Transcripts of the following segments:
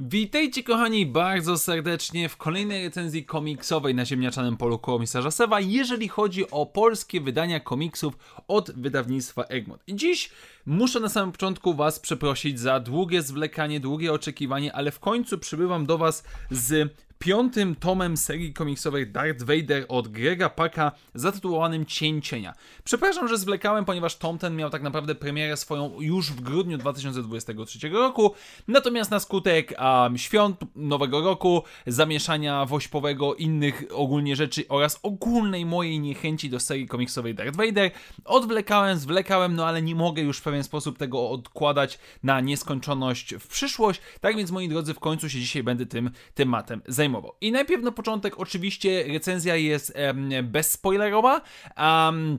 Witajcie kochani bardzo serdecznie w kolejnej recenzji komiksowej na ziemniaczanym polu komisarza Sewa, jeżeli chodzi o polskie wydania komiksów od wydawnictwa Egmont. Dziś muszę na samym początku was przeprosić za długie zwlekanie, długie oczekiwanie, ale w końcu przybywam do was z piątym tomem serii komiksowej Darth Vader od Grega Paka zatytułowanym Cień Cienia. Przepraszam, że zwlekałem, ponieważ tom ten miał tak naprawdę premierę swoją już w grudniu 2023 roku, natomiast na skutek um, świąt Nowego Roku, zamieszania wośpowego, innych ogólnie rzeczy oraz ogólnej mojej niechęci do serii komiksowej Darth Vader, odwlekałem, zwlekałem, no ale nie mogę już w pewien sposób tego odkładać na nieskończoność w przyszłość, tak więc moi drodzy, w końcu się dzisiaj będę tym tematem zajmował zajmował. I najpierw na początek oczywiście recenzja jest um, bezspoilerowa. Um,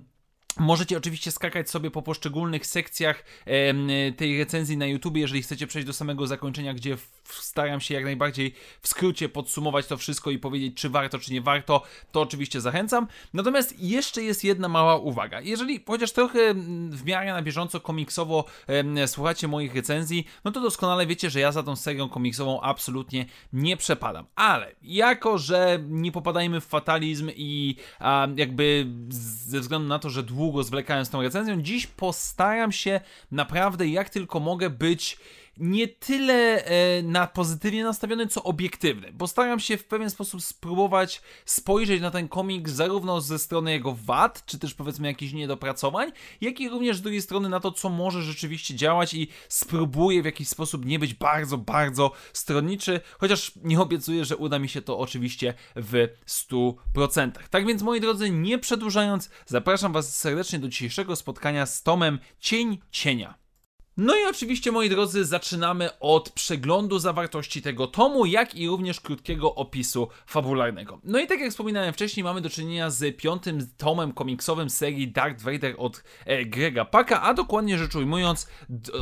Możecie oczywiście skakać sobie po poszczególnych sekcjach e, tej recenzji na YouTube, jeżeli chcecie przejść do samego zakończenia, gdzie staram się jak najbardziej w skrócie podsumować to wszystko i powiedzieć, czy warto, czy nie warto, to oczywiście zachęcam. Natomiast jeszcze jest jedna mała uwaga. Jeżeli chociaż trochę w miarę na bieżąco komiksowo e, słuchacie moich recenzji, no to doskonale wiecie, że ja za tą serią komiksową absolutnie nie przepadam. Ale jako, że nie popadajmy w fatalizm i a, jakby ze względu na to, że długo długo zwlekałem z tą recenzją. Dziś postaram się naprawdę jak tylko mogę być nie tyle e, na pozytywnie nastawiony, co obiektywny, bo staram się w pewien sposób spróbować spojrzeć na ten komik zarówno ze strony jego wad, czy też powiedzmy jakichś niedopracowań, jak i również z drugiej strony na to, co może rzeczywiście działać i spróbuję w jakiś sposób nie być bardzo, bardzo stronniczy, chociaż nie obiecuję, że uda mi się to oczywiście w 100%. Tak więc moi drodzy, nie przedłużając, zapraszam Was serdecznie do dzisiejszego spotkania z Tomem Cień Cienia. No i oczywiście, moi drodzy, zaczynamy od przeglądu zawartości tego tomu, jak i również krótkiego opisu fabularnego. No i tak jak wspominałem wcześniej, mamy do czynienia z piątym tomem komiksowym serii Dark Vader od e, Grega Paka, a dokładnie rzecz ujmując,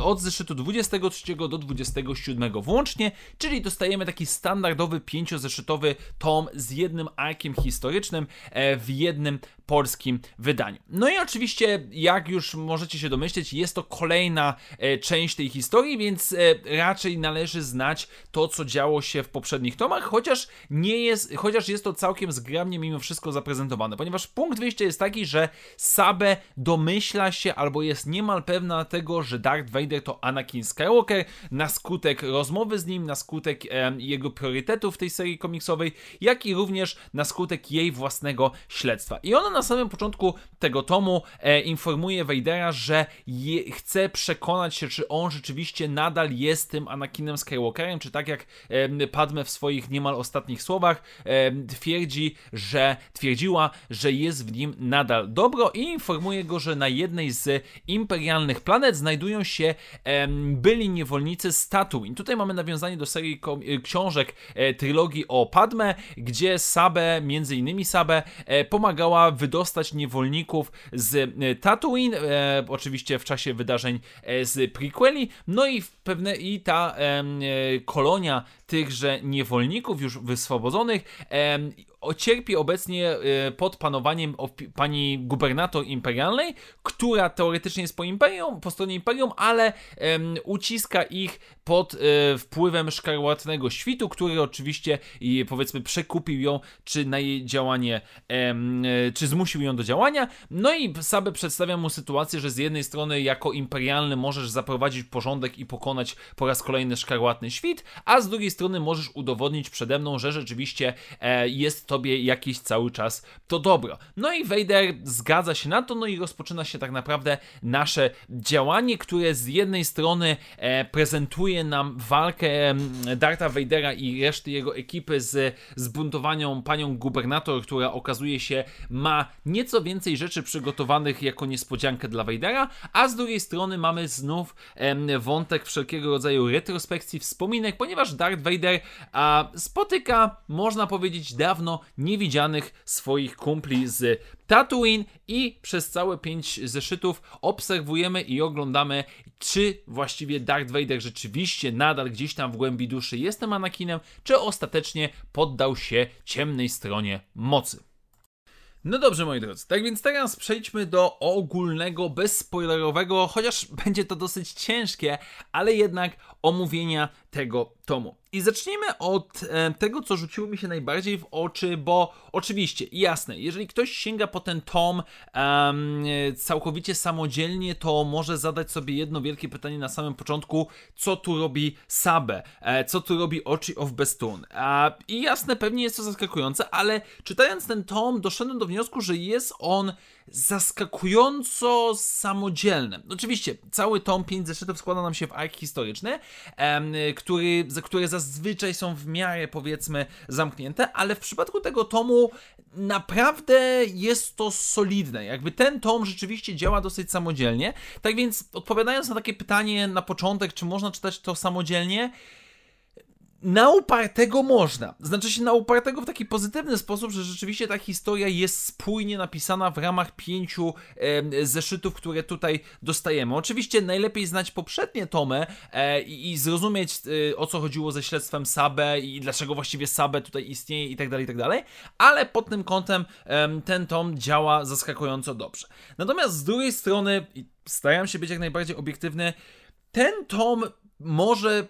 od zeszytu 23 do 27 włącznie, czyli dostajemy taki standardowy pięciozeszytowy tom z jednym arkiem historycznym e, w jednym polskim wydaniu. No i oczywiście, jak już możecie się domyśleć, jest to kolejna e, część tej historii, więc e, raczej należy znać to, co działo się w poprzednich tomach, chociaż nie jest, chociaż jest to całkiem zgrabnie mimo wszystko zaprezentowane, ponieważ punkt wyjścia jest taki, że Sabe domyśla się albo jest niemal pewna tego, że Darth Vader to Anakin Skywalker na skutek rozmowy z nim, na skutek e, jego priorytetów w tej serii komiksowej, jak i również na skutek jej własnego śledztwa. I ona na samym początku tego tomu e, informuje Vadera, że je, chce przekonać się, czy on rzeczywiście nadal jest tym Anakinem Skywalkerem, czy tak jak e, Padme w swoich niemal ostatnich słowach e, twierdzi, że twierdziła, że jest w nim nadal dobro i informuje go, że na jednej z imperialnych planet znajdują się e, byli niewolnicy z Tatooine. Tutaj mamy nawiązanie do serii e, książek e, trylogii o Padme, gdzie Sabe, między innymi Sabe, e, pomagała w wydostać niewolników z e, Tatooine, e, oczywiście w czasie wydarzeń e, z prequeli, no i pewne i ta e, kolonia tychże niewolników już wyswobodzonych cierpi obecnie e, pod panowaniem pani gubernator imperialnej, która teoretycznie jest po imperium, po stronie imperium, ale um, uciska ich pod e, wpływem szkarłatnego świtu, który oczywiście powiedzmy przekupił ją, czy na jej działanie, um, czy zmusił ją do działania. No i Sabe przedstawia mu sytuację, że z jednej strony jako imperialny możesz zaprowadzić porządek i pokonać po raz kolejny szkarłatny świt, a z drugiej strony możesz udowodnić przede mną, że rzeczywiście e, jest tobie jakiś cały czas to dobro. No i Vader zgadza się na to, no i rozpoczyna się tak naprawdę nasze działanie, które z jednej strony e, prezentuje nam walkę Darta Vadera i reszty jego ekipy z zbuntowaną panią gubernator, która okazuje się ma nieco więcej rzeczy przygotowanych jako niespodziankę dla Vadera, a z drugiej strony mamy znów wątek wszelkiego rodzaju retrospekcji, wspominek, ponieważ Darth Vader spotyka, można powiedzieć, dawno niewidzianych swoich kumpli z Tatooine i przez całe pięć zeszytów obserwujemy i oglądamy, czy właściwie Darth Vader rzeczywiście nadal gdzieś tam w głębi duszy jest tym Anakinem, czy ostatecznie poddał się ciemnej stronie mocy. No dobrze, moi drodzy, tak więc teraz przejdźmy do ogólnego, bezspoilerowego, chociaż będzie to dosyć ciężkie, ale jednak omówienia tego tomu. I zacznijmy od e, tego, co rzuciło mi się najbardziej w oczy, bo oczywiście, jasne, jeżeli ktoś sięga po ten tom całkowicie samodzielnie, to może zadać sobie jedno wielkie pytanie na samym początku, co tu robi Sabe, e, co tu robi Oczy of Bestun. E, I jasne, pewnie jest to zaskakujące, ale czytając ten tom, doszedłem do wniosku, że jest on zaskakująco samodzielny. Oczywiście, cały tom 5 zeszytów składa nam się w ark historyczny, który, które zazwyczaj są w miarę, powiedzmy, zamknięte, ale w przypadku tego tomu naprawdę jest to solidne. Jakby ten tom rzeczywiście działa dosyć samodzielnie. Tak więc, odpowiadając na takie pytanie na początek, czy można czytać to samodzielnie, na upartego można. Znaczy się na upartego w taki pozytywny sposób, że rzeczywiście ta historia jest spójnie napisana w ramach pięciu e, zeszytów, które tutaj dostajemy. Oczywiście najlepiej znać poprzednie tomy e, i, i, zrozumieć e, o co chodziło ze śledztwem Sabe i dlaczego właściwie Sabe tutaj istnieje i tak dalej, i tak dalej, ale pod tym kątem ten tom działa zaskakująco dobrze. Natomiast z drugiej strony, staram się być jak najbardziej obiektywny, ten tom może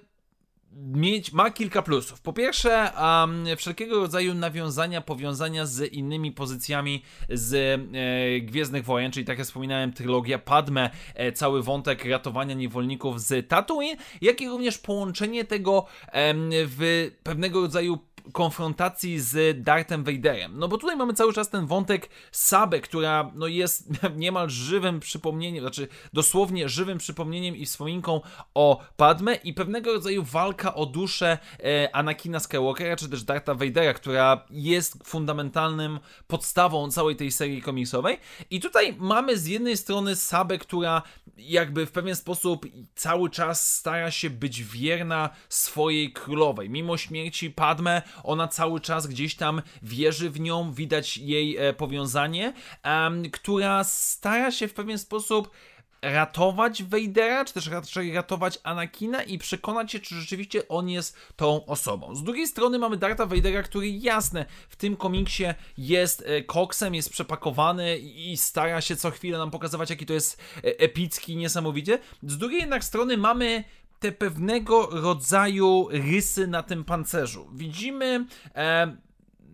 mieć, ma kilka plusów. Po pierwsze, um, wszelkiego rodzaju nawiązania, powiązania z innymi pozycjami z e, Gwiezdnych Wojen, czyli tak jak wspominałem, trylogia Padme, e, cały wątek ratowania niewolników z Tatooine, jak i również połączenie tego e, w pewnego rodzaju konfrontacji z Darthem Vaderem. No bo tutaj mamy cały czas ten wątek Sabe, która no jest niemal żywym przypomnieniem, znaczy dosłownie żywym przypomnieniem i wspominką o Padme i pewnego rodzaju walka o duszę e, Anakina Skywalkera, czy też Dartha Vadera, która jest fundamentalnym podstawą całej tej serii komiksowej. I tutaj mamy z jednej strony Sabę, która jakby w pewien sposób cały czas stara się być wierna swojej królowej. Mimo śmierci Padme, ona cały czas gdzieś tam wierzy w nią, widać jej e, powiązanie, która stara się w pewien sposób ratować Vadera, czy też raczej ratować Anakina i przekonać się, czy rzeczywiście on jest tą osobą. Z drugiej strony mamy Darta Vadera, który jasne, w tym komiksie jest e, koksem, jest przepakowany i stara się co chwilę nam pokazywać, jaki to jest e, epicki, niesamowicie. Z drugiej jednak strony mamy te pewnego rodzaju rysy na tym pancerzu. Widzimy e,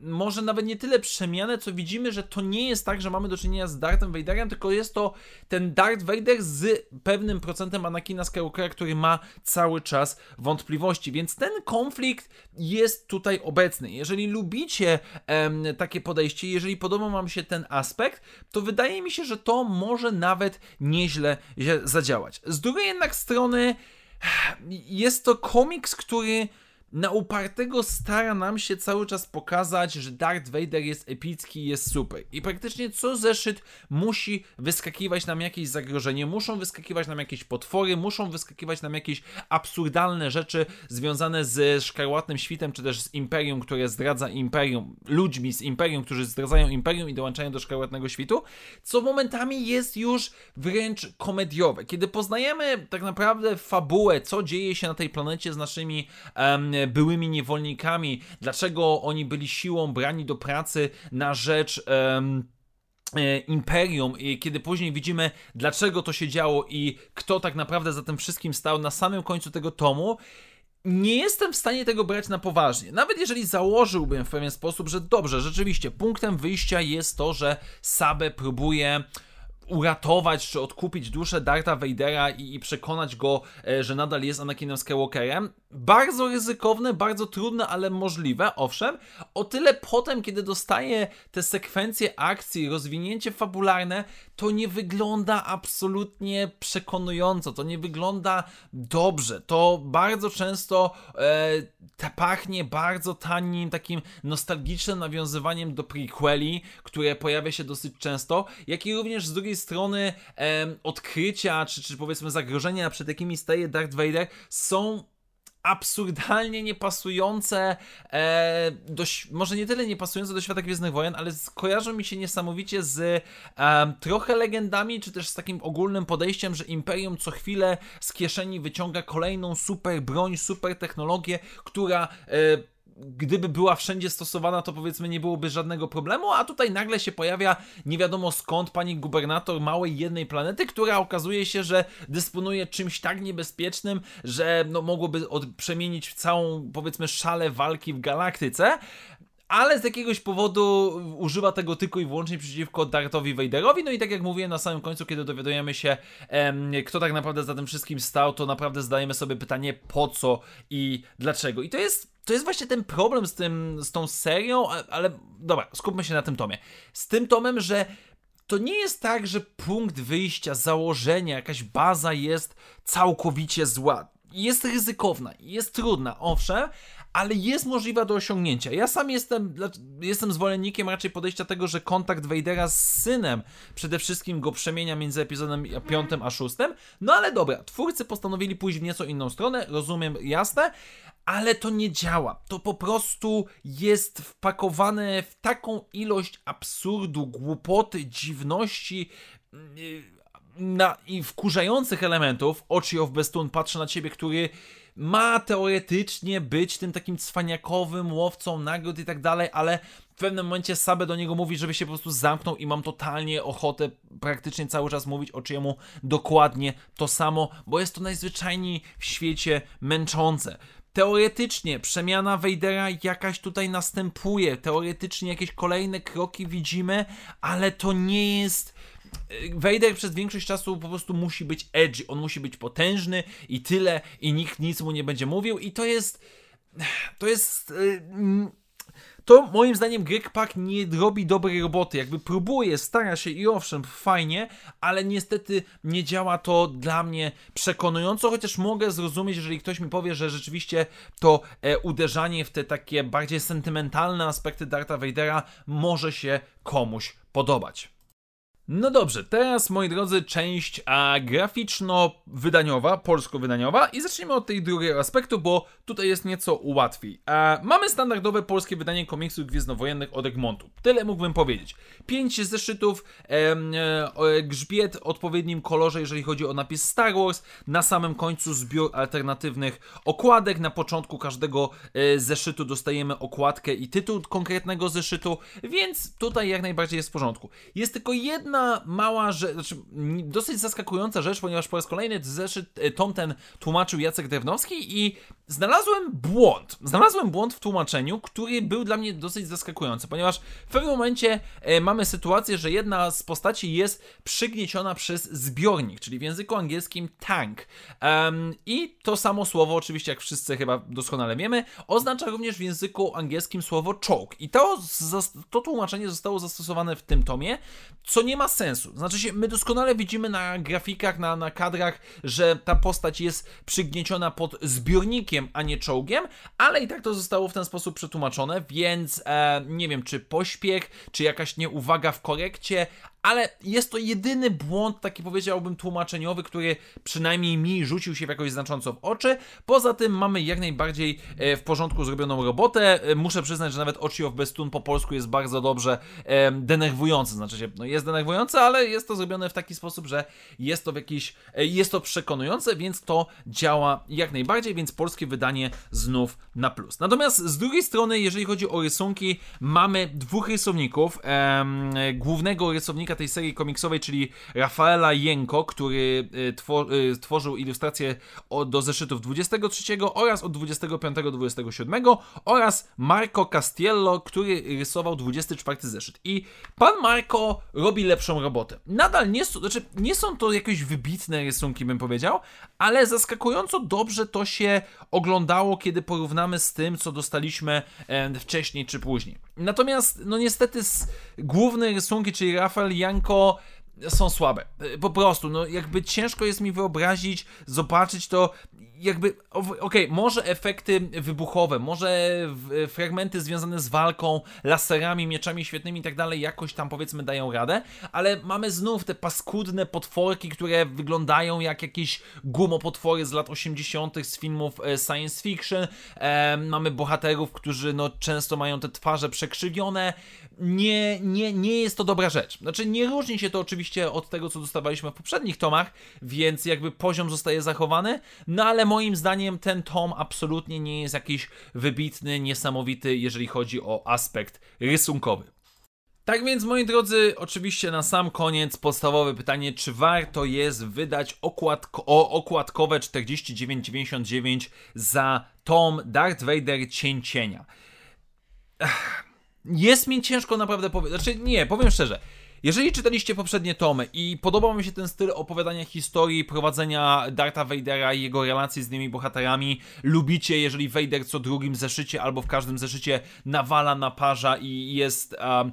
może nawet nie tyle przemianę, co widzimy, że to nie jest tak, że mamy do czynienia z Darthem Vaderem, tylko jest to ten Darth Vader z pewnym procentem Anakina Skywalkera, który ma cały czas wątpliwości, więc ten konflikt jest tutaj obecny. Jeżeli lubicie em, takie podejście, jeżeli podoba wam się ten aspekt, to wydaje mi się, że to może nawet nieźle zadziałać. Z drugiej jednak strony jest to komiks, który na upartego stara nam się cały czas pokazać, że Darth Vader jest epicki jest super. I praktycznie co zeszyt musi wyskakiwać nam jakieś zagrożenie, muszą wyskakiwać nam jakieś potwory, muszą wyskakiwać nam jakieś absurdalne rzeczy związane z szkarłatnym świtem, czy też z imperium, które zdradza imperium, ludźmi z imperium, którzy zdradzają imperium i dołączają do szkarłatnego świtu, co momentami jest już wręcz komediowe. Kiedy poznajemy tak naprawdę fabułę, co dzieje się na tej planecie z naszymi um, byłymi niewolnikami, dlaczego oni byli siłą brani do pracy na rzecz. Um, imperium, kiedy później widzimy, dlaczego to się działo i kto tak naprawdę za tym wszystkim stał na samym końcu tego tomu, nie jestem w stanie tego brać na poważnie. Nawet jeżeli założyłbym w pewien sposób, że dobrze, rzeczywiście, punktem wyjścia jest to, że Sabe próbuje uratować czy odkupić duszę Darta Vadera i, i, przekonać go, e, że nadal jest Anakinem Skywalkerem. Bardzo ryzykowne, bardzo trudne, ale możliwe, owszem. O tyle potem, kiedy dostaje te sekwencje akcji, rozwinięcie fabularne, to nie wygląda absolutnie przekonująco, to nie wygląda dobrze. To bardzo często e, pachnie bardzo tanim, takim nostalgicznym nawiązywaniem do prequeli, które pojawia się dosyć często, jak i również z drugiej strony e, odkrycia, czy, czy powiedzmy zagrożenia, przed jakimi staje Darth Vader, są absurdalnie niepasujące e, do, może nie tyle niepasujące do świata Gwiezdnych Wojen, ale kojarzą mi się niesamowicie z e, trochę legendami, czy też z takim ogólnym podejściem, że Imperium co chwilę z kieszeni wyciąga kolejną super broń, super technologię, która e, gdyby była wszędzie stosowana, to powiedzmy nie byłoby żadnego problemu, a tutaj nagle się pojawia nie wiadomo skąd pani gubernator małej jednej planety, która okazuje się, że dysponuje czymś tak niebezpiecznym, że no, mogłoby od, przemienić całą, powiedzmy, szalę walki w galaktyce ale z jakiegoś powodu używa tego tylko i wyłącznie przeciwko Darthowi Vaderowi. No i tak jak mówiłem na samym końcu, kiedy dowiadujemy się, em, kto tak naprawdę za tym wszystkim stał, to naprawdę zadajemy sobie pytanie po co i dlaczego. I to jest to jest właśnie ten problem z, tym, z tą serią, ale dobra, skupmy się na tym tomie. Z tym tomem, że to nie jest tak, że punkt wyjścia, założenia, jakaś baza jest całkowicie zła. Jest ryzykowna, jest trudna, owszem, ale jest możliwa do osiągnięcia. Ja sam jestem, jestem zwolennikiem raczej podejścia tego, że kontakt Vadera z synem przede wszystkim go przemienia między epizodem 5 a 6. No ale dobra, twórcy postanowili pójść w nieco inną stronę, rozumiem, jasne, ale to nie działa. To po prostu jest wpakowane w taką ilość absurdu, głupoty, dziwności. Yy, na, i wkurzających elementów, Oczy of Bestun patrzy na ciebie, który ma teoretycznie być tym takim cwaniakowym łowcą nagród i tak dalej, ale w pewnym momencie Sabe do niego mówi, żeby się po prostu zamknął i mam totalnie ochotę praktycznie cały czas mówić o czyjemu dokładnie to samo, bo jest to najzwyczajniej w świecie męczące. Teoretycznie przemiana Vadera jakaś tutaj następuje, teoretycznie jakieś kolejne kroki widzimy, ale to nie jest Vader przez większość czasu po prostu musi być edgy, on musi być potężny i tyle, i nikt nic mu nie będzie mówił, i to jest. To jest. Y, to moim zdaniem Greg nie robi dobrej roboty. Jakby próbuje, stara się i owszem, fajnie, ale niestety nie działa to dla mnie przekonująco, chociaż mogę zrozumieć, jeżeli ktoś mi powie, że rzeczywiście to e, uderzanie w te takie bardziej sentymentalne aspekty Darta Vadera może się komuś podobać. No dobrze, teraz moi drodzy, część a, graficzno-wydaniowa, polsko-wydaniowa i zacznijmy od tej drugiego aspektu, bo tutaj jest nieco łatwiej. A, mamy standardowe polskie wydanie komiksów gwiezdnowojennych od Egmontu. Tyle mógłbym powiedzieć. Pięć zeszytów, e, e, grzbiet w odpowiednim kolorze, jeżeli chodzi o napis Star Wars, na samym końcu zbiór alternatywnych okładek, na początku każdego e, zeszytu dostajemy okładkę i tytuł konkretnego zeszytu, więc tutaj jak najbardziej jest w porządku. Jest tylko jedna jedna mała rzecz, znaczy dosyć zaskakująca rzecz, ponieważ po raz kolejny zeszyt, e, tom ten tłumaczył Jacek Drewnowski i znalazłem błąd. Znalazłem błąd w tłumaczeniu, który był dla mnie dosyć zaskakujący, ponieważ w pewnym momencie e, mamy sytuację, że jedna z postaci jest przygnieciona przez zbiornik, czyli w języku angielskim tank. Um, I to samo słowo, oczywiście jak wszyscy chyba doskonale wiemy, oznacza również w języku angielskim słowo choke. I to, to tłumaczenie zostało zastosowane w tym tomie, co nie ma ma sensu. Znaczy się, my doskonale widzimy na grafikach, na, na kadrach, że ta postać jest przygnieciona pod zbiornikiem, a nie czołgiem, ale i tak to zostało w ten sposób przetłumaczone, więc e, nie wiem, czy pośpiech, czy jakaś nieuwaga w korekcie, ale jest to jedyny błąd, taki powiedziałbym tłumaczeniowy, który przynajmniej mi rzucił się jakoś znacząco w oczy. Poza tym mamy jak najbardziej e, w porządku zrobioną robotę. E, muszę przyznać, że nawet Oczy of Bestun po polsku jest bardzo dobrze e, denerwujący. Znaczy się, no jest denerwujące, ale jest to zrobione w taki sposób, że jest to w jakiś, jest to przekonujące, więc to działa jak najbardziej, więc polskie wydanie znów na plus. Natomiast z drugiej strony, jeżeli chodzi o rysunki, mamy dwóch rysowników. głównego rysownika tej serii komiksowej, czyli Rafaela Jenko, który y, y, tworzył ilustracje do zeszytów 23 oraz od 25 do 27 oraz Marco Castiello, który rysował 24 zeszyt. I pan Marco robi lepszą robotę. Nadal nie, znaczy nie są to jakieś wybitne rysunki, bym powiedział, ale zaskakująco dobrze to się oglądało, kiedy porównamy z tym, co dostaliśmy wcześniej czy później. Natomiast, no niestety, główne rysunki, czyli Rafael Janko są słabe. Po prostu, no jakby ciężko jest mi wyobrazić, zobaczyć to, jakby, okej, okay, może efekty wybuchowe, może fragmenty związane z walką, laserami, mieczami świetnymi i tak dalej, jakoś tam powiedzmy dają radę, ale mamy znów te paskudne potworki, które wyglądają jak jakieś gumopotwory z lat 80. z filmów e, science fiction. E, mamy bohaterów, którzy no często mają te twarze przekrzywione. Nie, nie, nie jest to dobra rzecz. Znaczy, nie różni się to oczywiście od tego, co dostawaliśmy w poprzednich tomach, więc jakby poziom zostaje zachowany, no ale moim zdaniem ten tom absolutnie nie jest jakiś wybitny, niesamowity, jeżeli chodzi o aspekt rysunkowy. Tak więc, moi drodzy, oczywiście na sam koniec podstawowe pytanie, czy warto jest wydać okładko, o, okładkowe 49,99 za tom Darth Vader Cień Cienia? Jest mi ciężko naprawdę powiedzieć, znaczy nie, powiem szczerze, jeżeli czytaliście poprzednie tomy i podobał mi się ten styl opowiadania historii, prowadzenia Darta Vadera i jego relacji z tymi bohaterami, lubicie, jeżeli Vader co drugim zeszycie albo w każdym zeszycie nawala na parza i jest, um,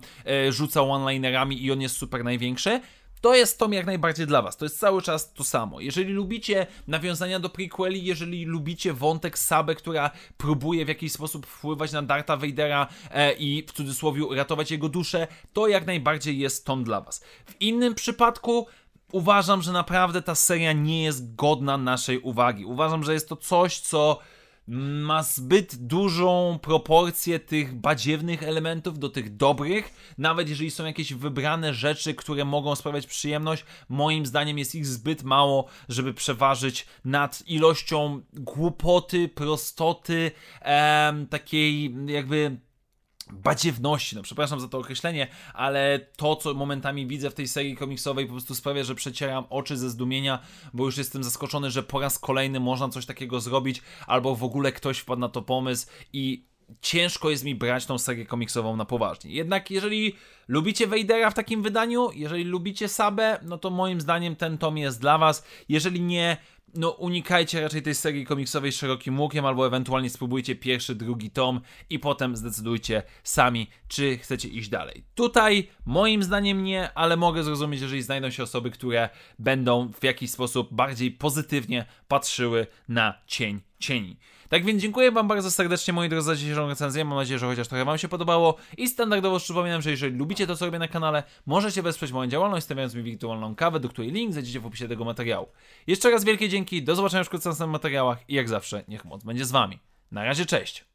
rzuca one-linerami i on jest super największy, to jest tom jak najbardziej dla Was. To jest cały czas to samo. Jeżeli lubicie nawiązania do prequeli, jeżeli lubicie wątek Saby, która próbuje w jakiś sposób wpływać na Darta Vadera e, i w cudzysłowie ratować jego duszę, to jak najbardziej jest tom dla Was. W innym przypadku uważam, że naprawdę ta seria nie jest godna naszej uwagi. Uważam, że jest to coś, co ma zbyt dużą proporcję tych badziewnych elementów do tych dobrych, nawet jeżeli są jakieś wybrane rzeczy, które mogą sprawiać przyjemność, moim zdaniem jest ich zbyt mało, żeby przeważyć nad ilością głupoty, prostoty, em, takiej jakby badziewności, no przepraszam za to określenie, ale to, co momentami widzę w tej serii komiksowej po prostu sprawia, że przecieram oczy ze zdumienia, bo już jestem zaskoczony, że po raz kolejny można coś takiego zrobić, albo w ogóle ktoś wpadł na to pomysł i ciężko jest mi brać tą serię komiksową na poważnie. Jednak jeżeli lubicie Vadera w takim wydaniu, jeżeli lubicie Sabę, no to moim zdaniem ten tom jest dla was. Jeżeli nie, no unikajcie raczej tej serii komiksowej szerokim łukiem, albo ewentualnie spróbujcie pierwszy, drugi tom i potem zdecydujcie sami, czy chcecie iść dalej. Tutaj moim zdaniem nie, ale mogę zrozumieć, jeżeli znajdą się osoby, które będą w jakiś sposób bardziej pozytywnie patrzyły na cień cieni. Tak więc dziękuję Wam bardzo serdecznie, moi drodzy, za dzisiejszą recenzję. Mam nadzieję, że chociaż trochę Wam się podobało. I standardowo przypominam, że jeżeli lubicie to, co robię na kanale, możecie wesprzeć moją działalność, stawiając mi wirtualną kawę, do której link znajdziecie w opisie tego materiału. Jeszcze raz wielkie dzięki, do zobaczenia wkrótce w następnych materiałach i jak zawsze, niech moc będzie z Wami. Na razie, cześć!